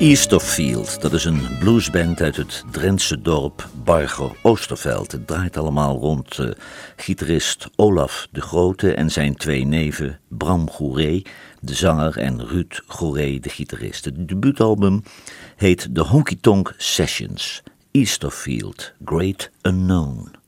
Easterfield, dat is een bluesband uit het Drentse dorp Barger Oosterveld. Het draait allemaal rond uh, gitarist Olaf de Grote en zijn twee neven Bram Gouré, de zanger, en Ruud Gouré, de gitarist. Het debuutalbum heet The Honky Tonk Sessions. Easterfield, Great Unknown.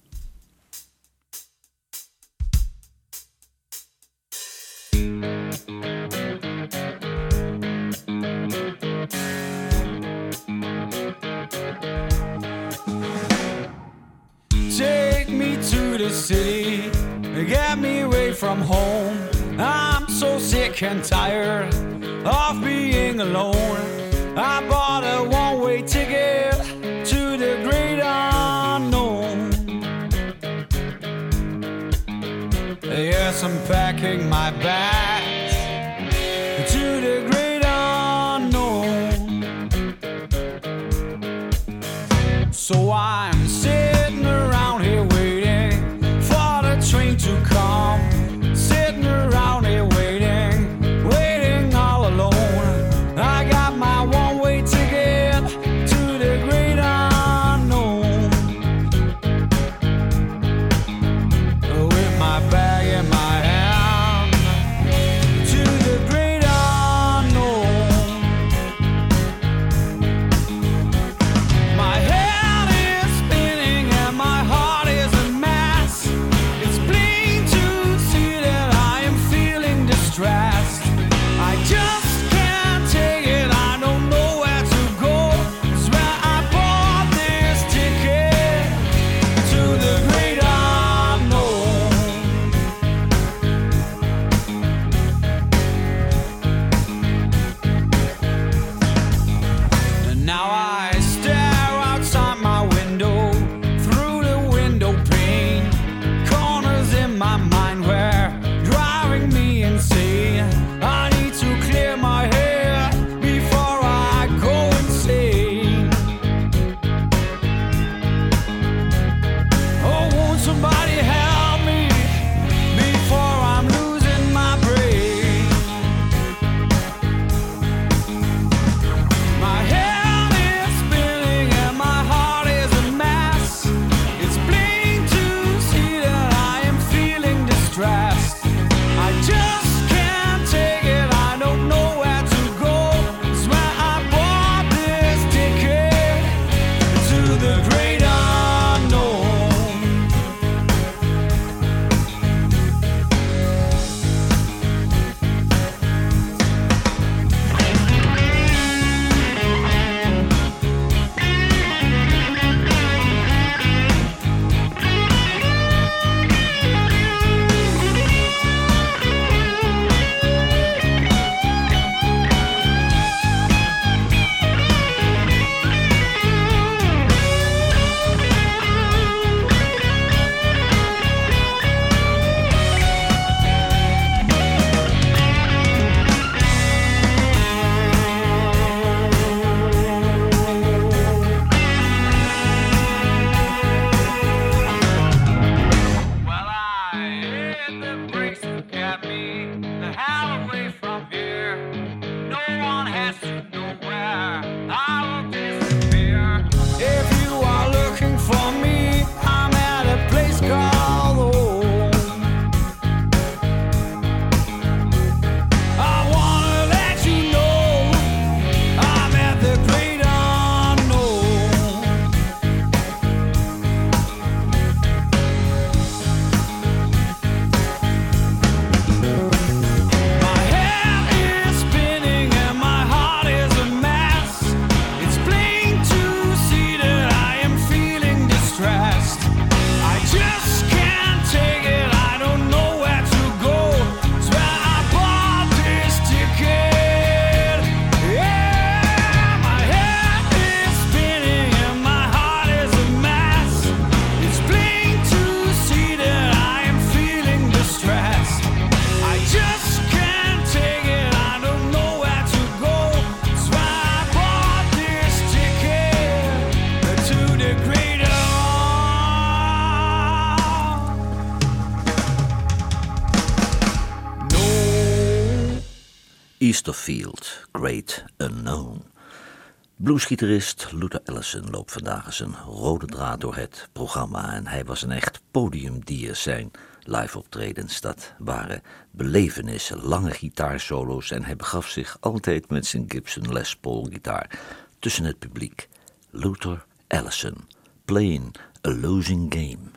From home. I'm so sick and tired of being alone. I bought a one way ticket to the great unknown. Yes, I'm packing my bags to the great unknown. So I'm Bluesgitarist Luther Allison loopt vandaag eens een rode draad door het programma en hij was een echt podiumdier. Zijn live optredens, dat waren belevenissen, lange gitaarsolo's en hij begaf zich altijd met zijn Gibson Les Paul gitaar tussen het publiek. Luther Allison, playing a losing game.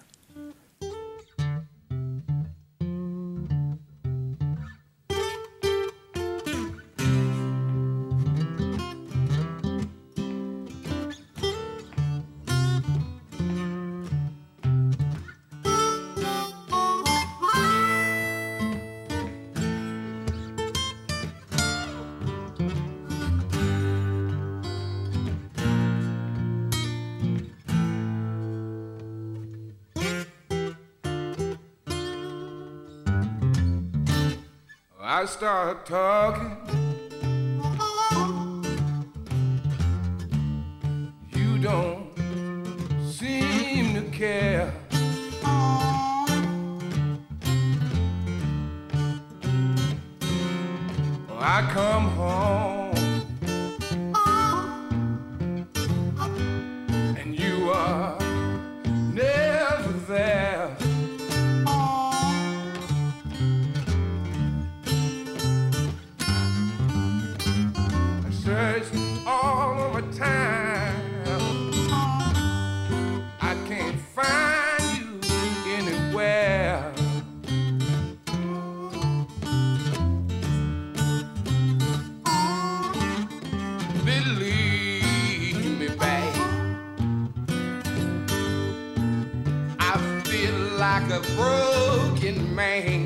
I start talking. Man.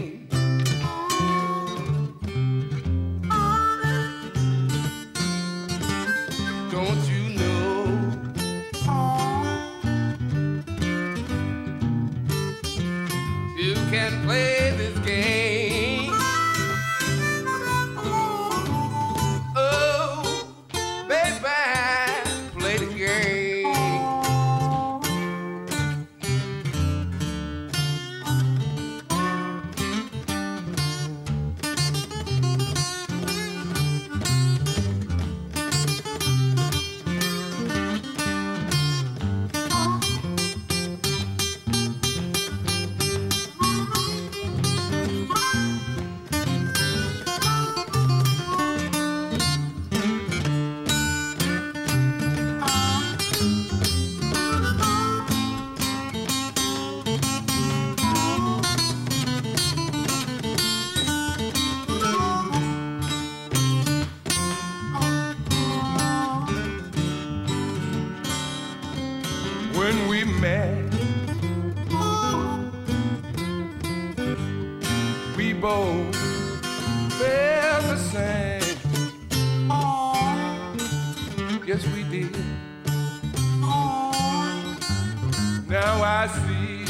Now I see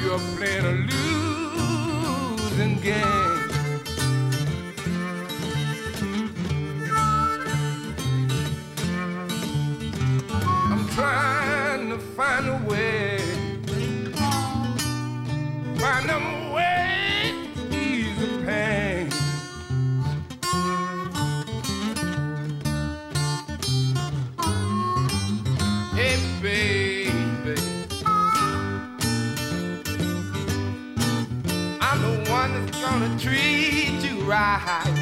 you're playing a losing game. high.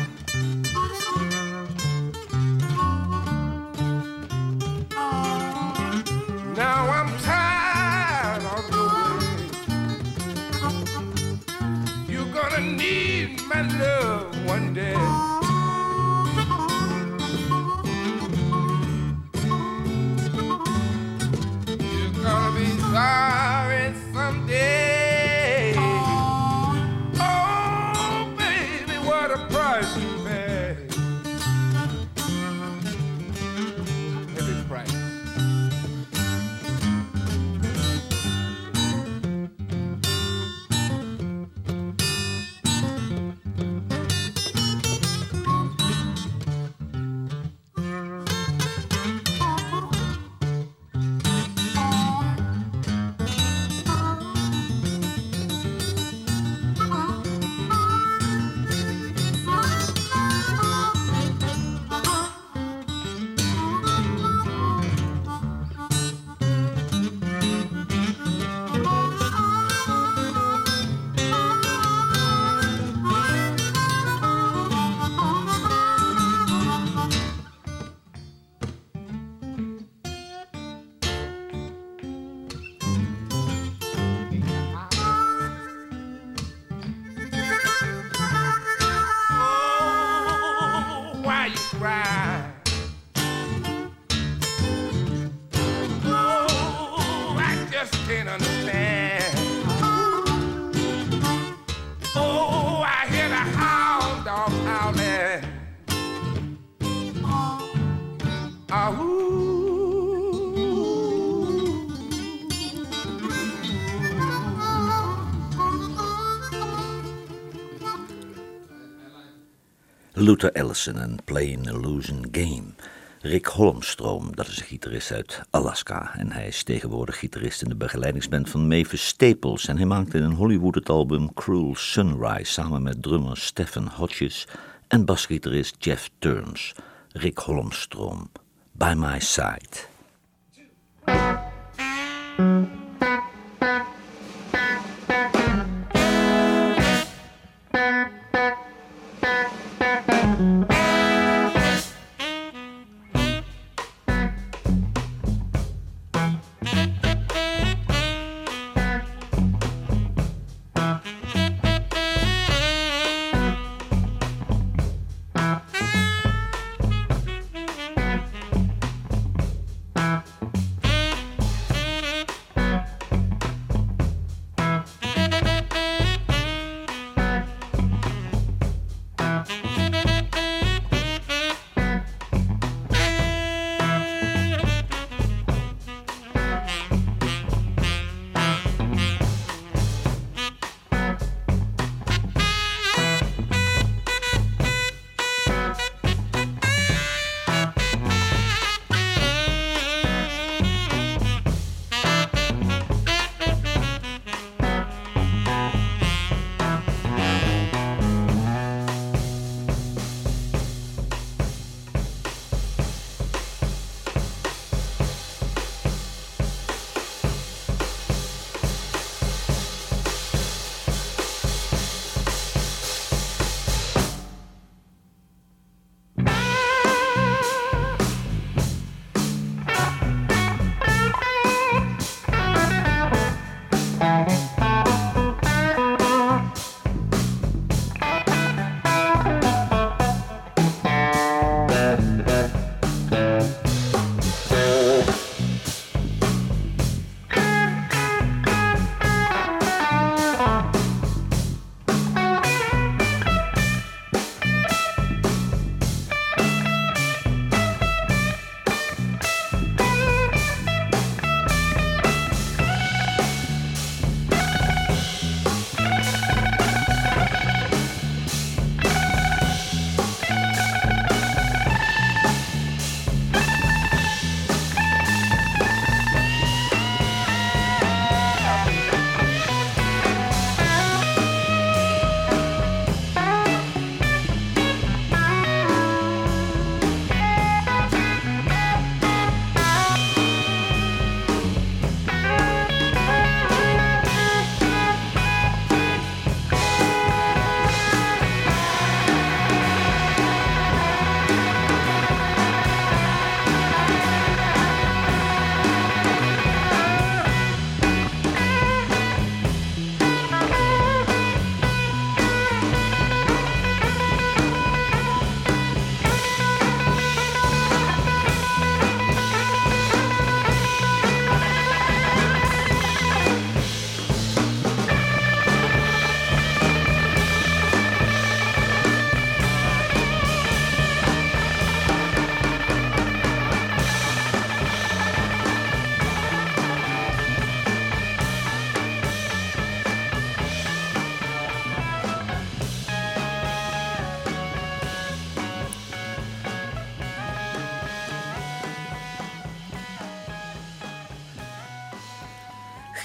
Luther Ellison en Playing a Losing Game. Rick Holmstroom, dat is een gitarist uit Alaska. En hij is tegenwoordig gitarist in de begeleidingsband van Mavis Staples. En hij maakte in Hollywood het album Cruel Sunrise samen met drummer Stephen Hodges en basgitarist Jeff Turns. Rick Holmstroom, By My Side.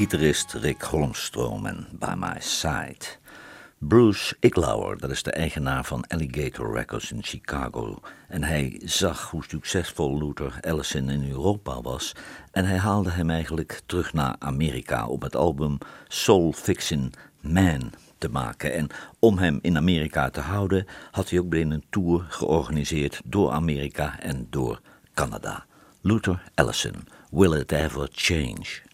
Gitarist Rick Holmstroom en By My Side. Bruce Iglauer, dat is de eigenaar van Alligator Records in Chicago. En hij zag hoe succesvol Luther Allison in Europa was. En hij haalde hem eigenlijk terug naar Amerika om het album Soul Fiction Man te maken. En om hem in Amerika te houden, had hij ook binnen een tour georganiseerd door Amerika en door Canada. Luther Allison, Will It Ever Change?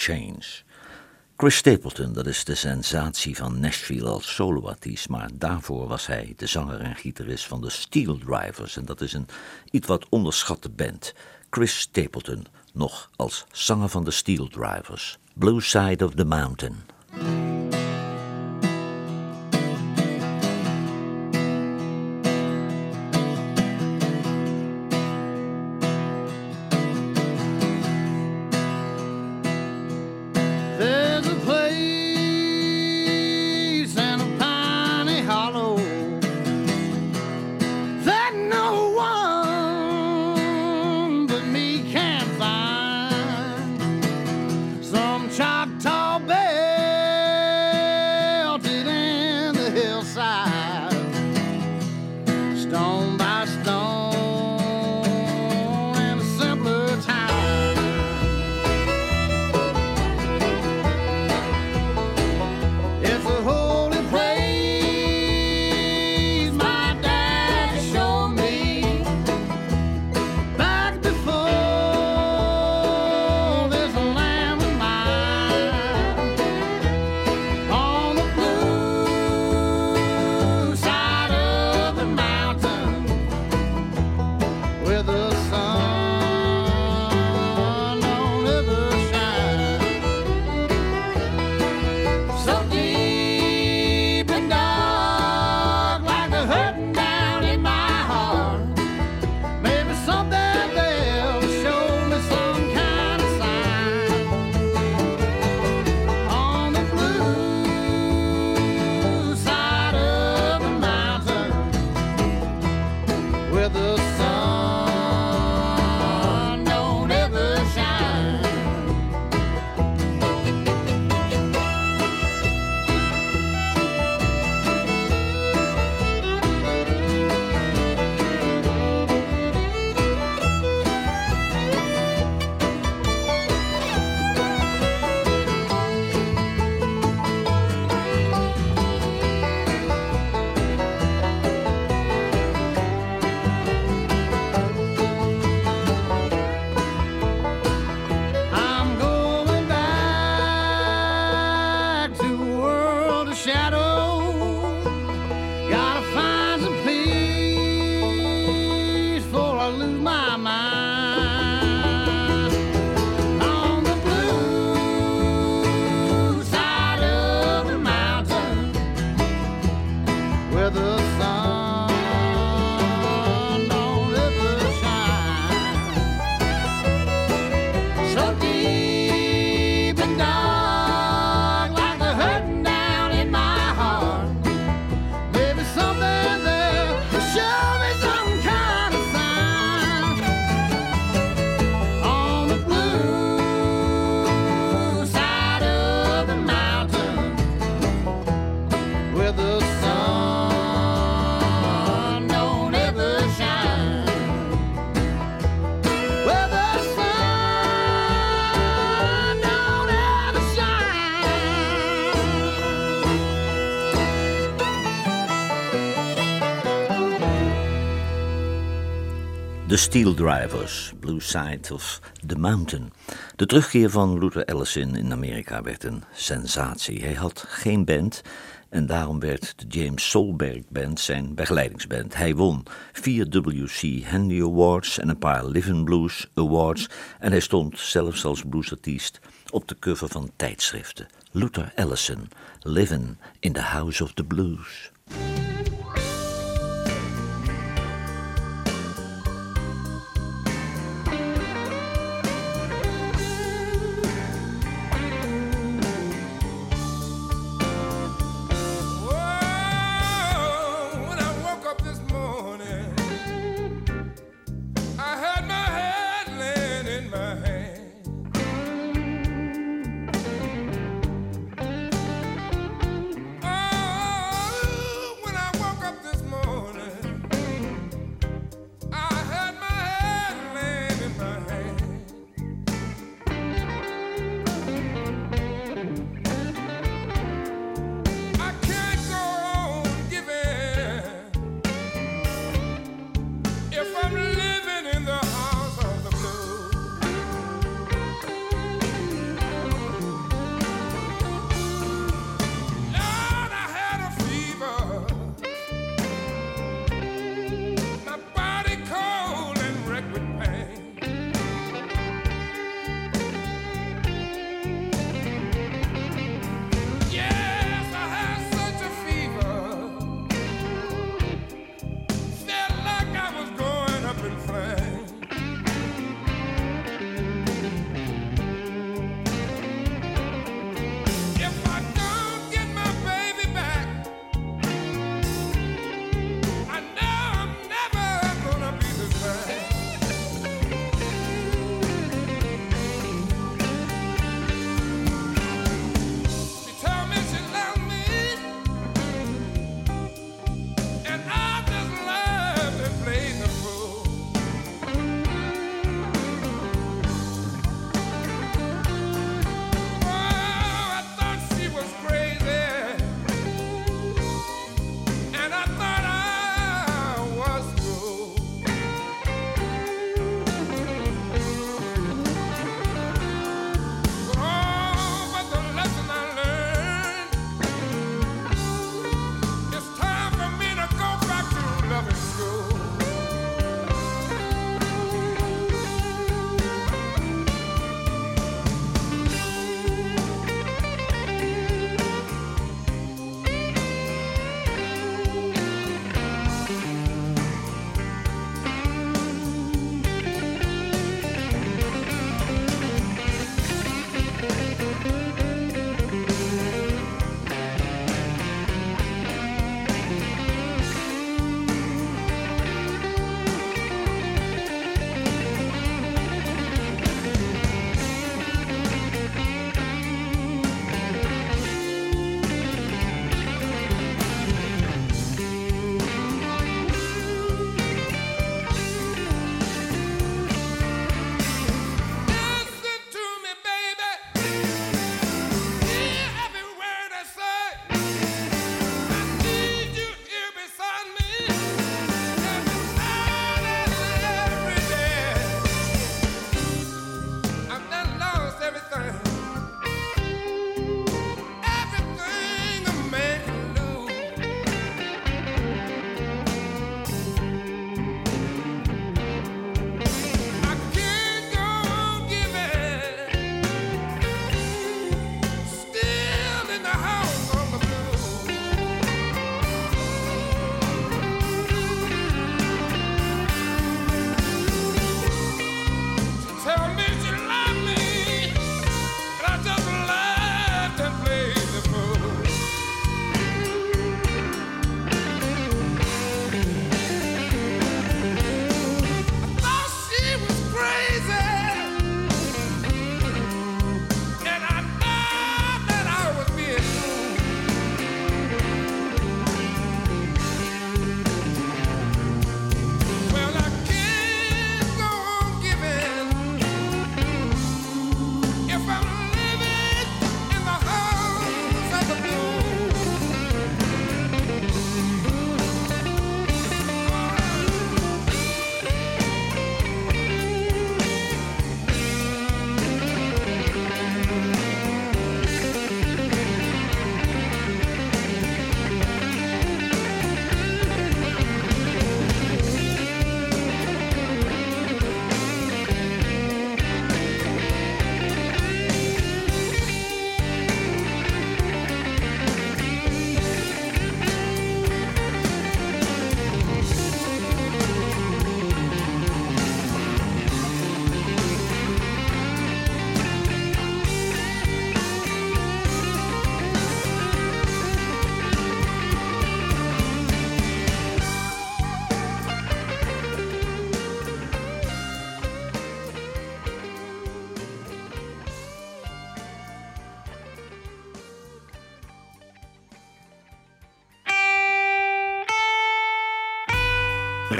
Change. Chris Stapleton, dat is de sensatie van Nashville als soloartiest, maar daarvoor was hij de zanger en gitarist van de Steel Drivers en dat is een iets wat onderschatte band. Chris Stapleton, nog als zanger van de Steel Drivers. Blue Side of the Mountain. stop talking. The Steel Drivers, Blue Side of the Mountain. De terugkeer van Luther Allison in Amerika werd een sensatie. Hij had geen band en daarom werd de James Solberg Band zijn begeleidingsband. Hij won vier WC Handy Awards en een paar Living Blues Awards en hij stond zelfs als bluesartiest op de cover van tijdschriften. Luther Allison, Living in the House of the Blues.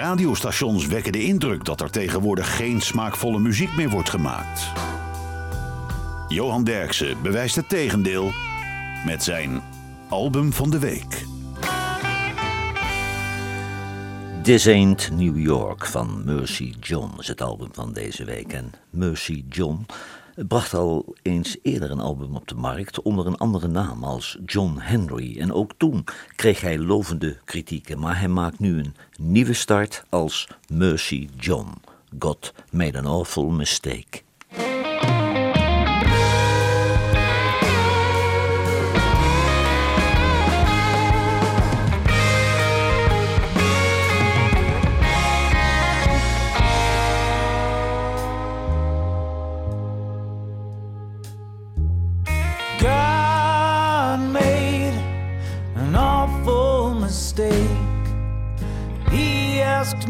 Radiostations wekken de indruk dat er tegenwoordig geen smaakvolle muziek meer wordt gemaakt. Johan Derksen bewijst het tegendeel met zijn album van de week. This Ain't New York van Mercy John is het album van deze week. En Mercy John bracht al eens eerder een album op de markt onder een andere naam als John Henry. En ook toen kreeg hij lovende kritieken, maar hij maakt nu een nieuwe start als Mercy John. God made an awful mistake.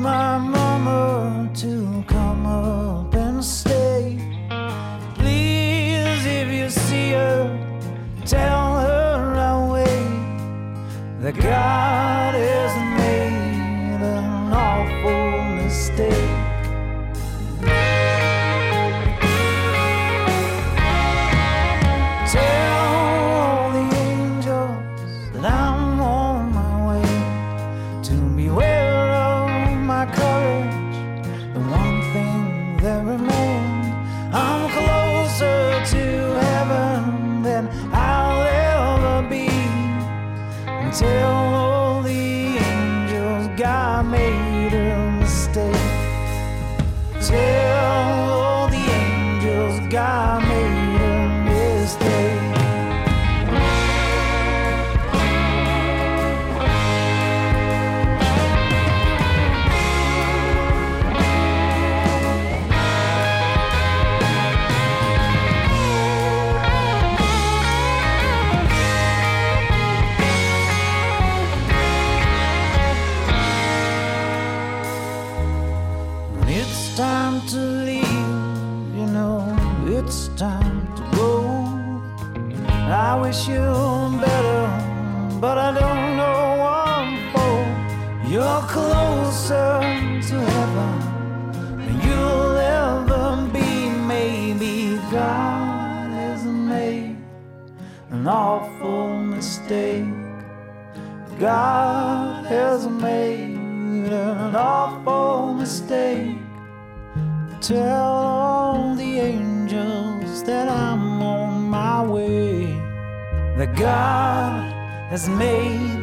My mama to come up and stay. Please, if you see her, tell her I'll wait. That God has an awful mistake. God has made an awful mistake. Tell all the angels that I'm on my way. That God has made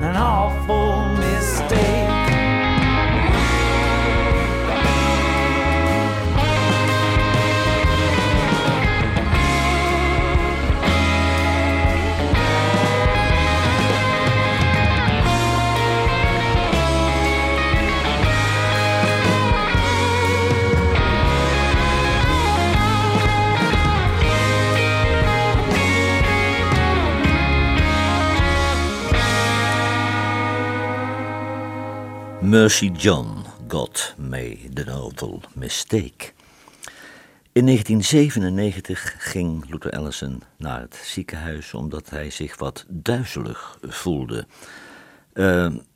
an awful mistake. Mercy John, God made an awful mistake. In 1997 ging Luther Allison naar het ziekenhuis omdat hij zich wat duizelig voelde. Eh,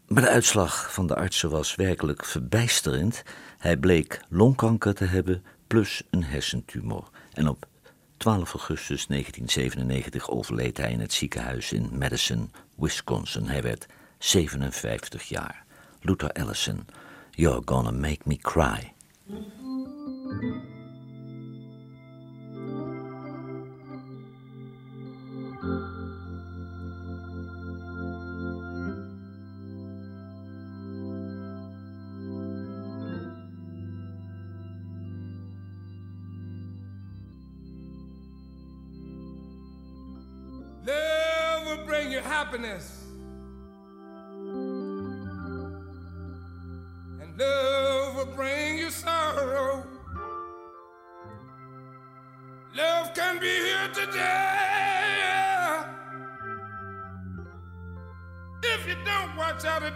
maar de uitslag van de artsen was werkelijk verbijsterend. Hij bleek longkanker te hebben plus een hersentumor. En op 12 augustus 1997 overleed hij in het ziekenhuis in Madison, Wisconsin. Hij werd 57 jaar. Luther Allison, You're Gonna Make Me Cry. Love will bring you happiness.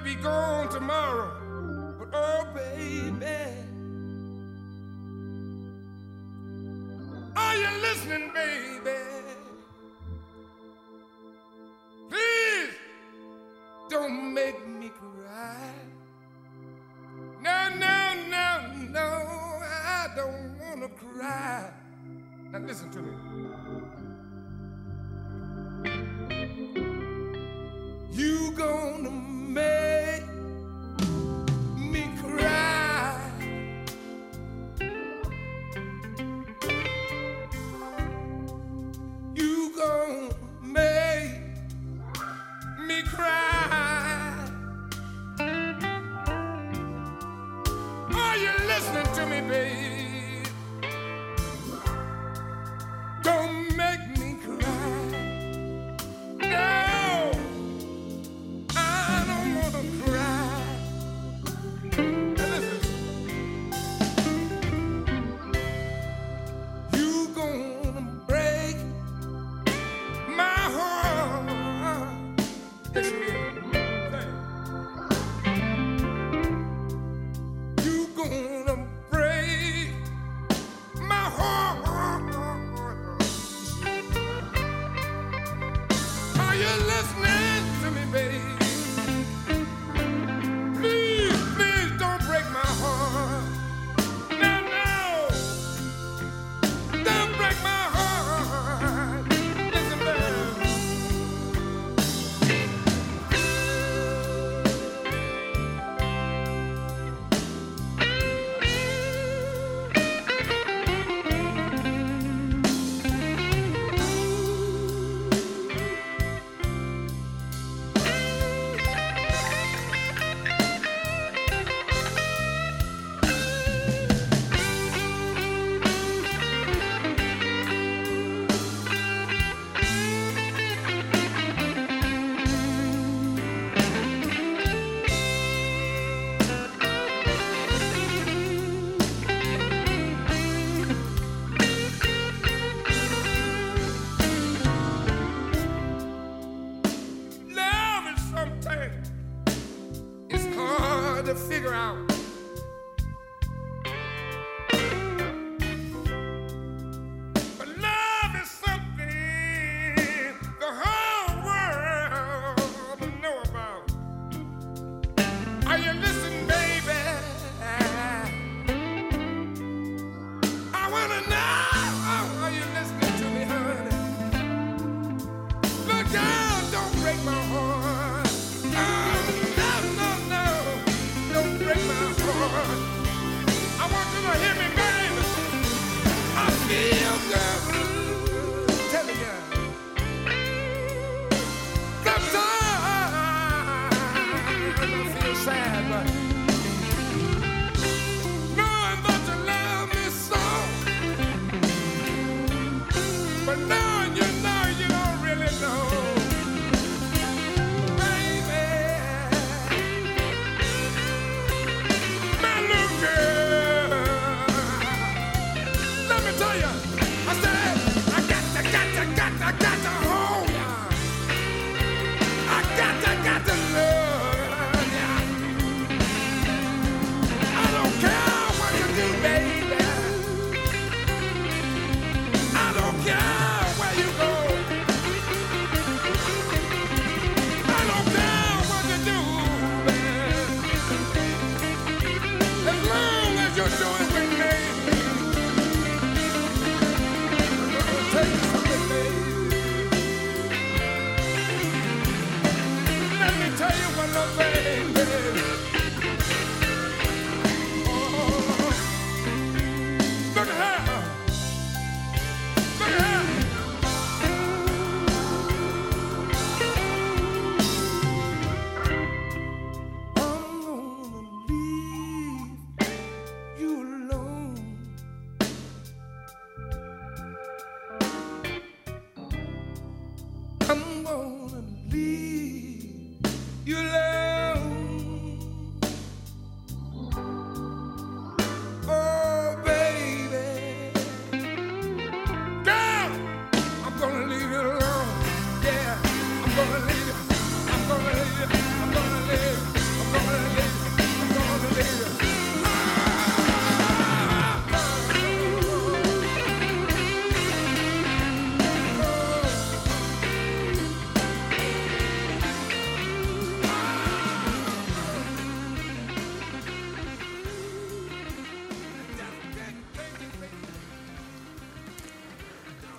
Be gone tomorrow. But oh, baby. Are you listening, me, baby.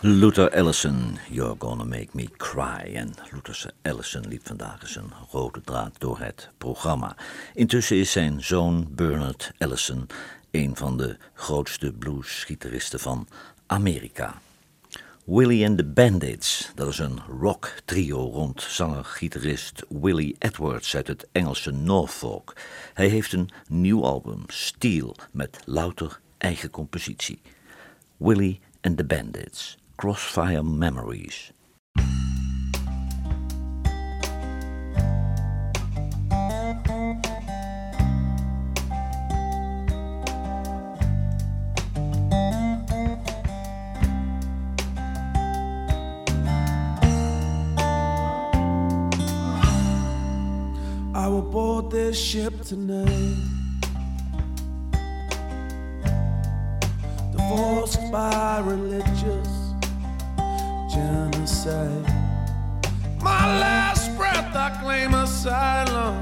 Luther Allison, You're Gonna Make Me Cry. En Luther Allison liep vandaag eens een rode draad door het programma. Intussen is zijn zoon Bernard Allison een van de grootste bluesgitaristen van Amerika. Willie and the Bandits, dat is een rock trio rond zanger-gitarist Willie Edwards uit het Engelse Norfolk. Hij heeft een nieuw album, Steel, met louter eigen compositie. Willie and the Bandits. Crossfire Memories. I will board this ship tonight. Divorced by religious genocide. My last breath, I claim asylum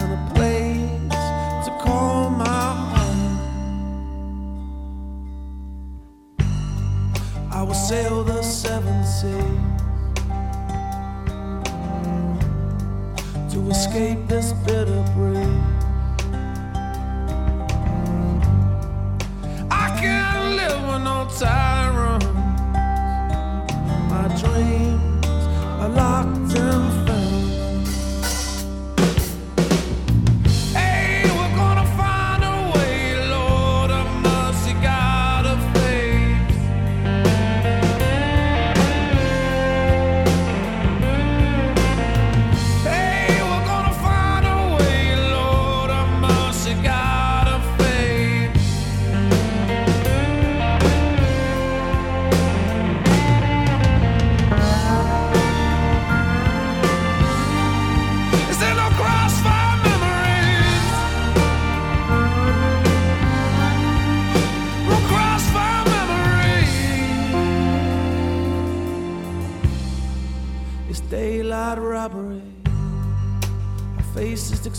and a place to call my home. I will sail the seven seas. to escape this bitter breeze.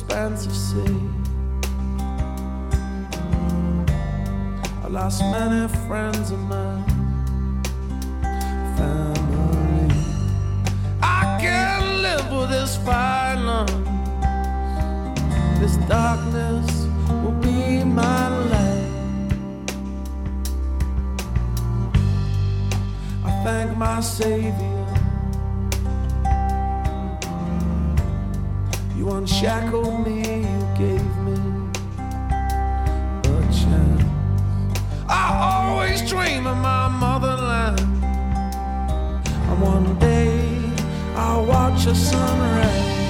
Faces expansive sea. I lost many friends of mine. Family. I can't live with this violence. This darkness will be my light. I thank my Savior. Unshackled me, you gave me a chance. I always dream of my motherland. And one day I'll watch a sunrise.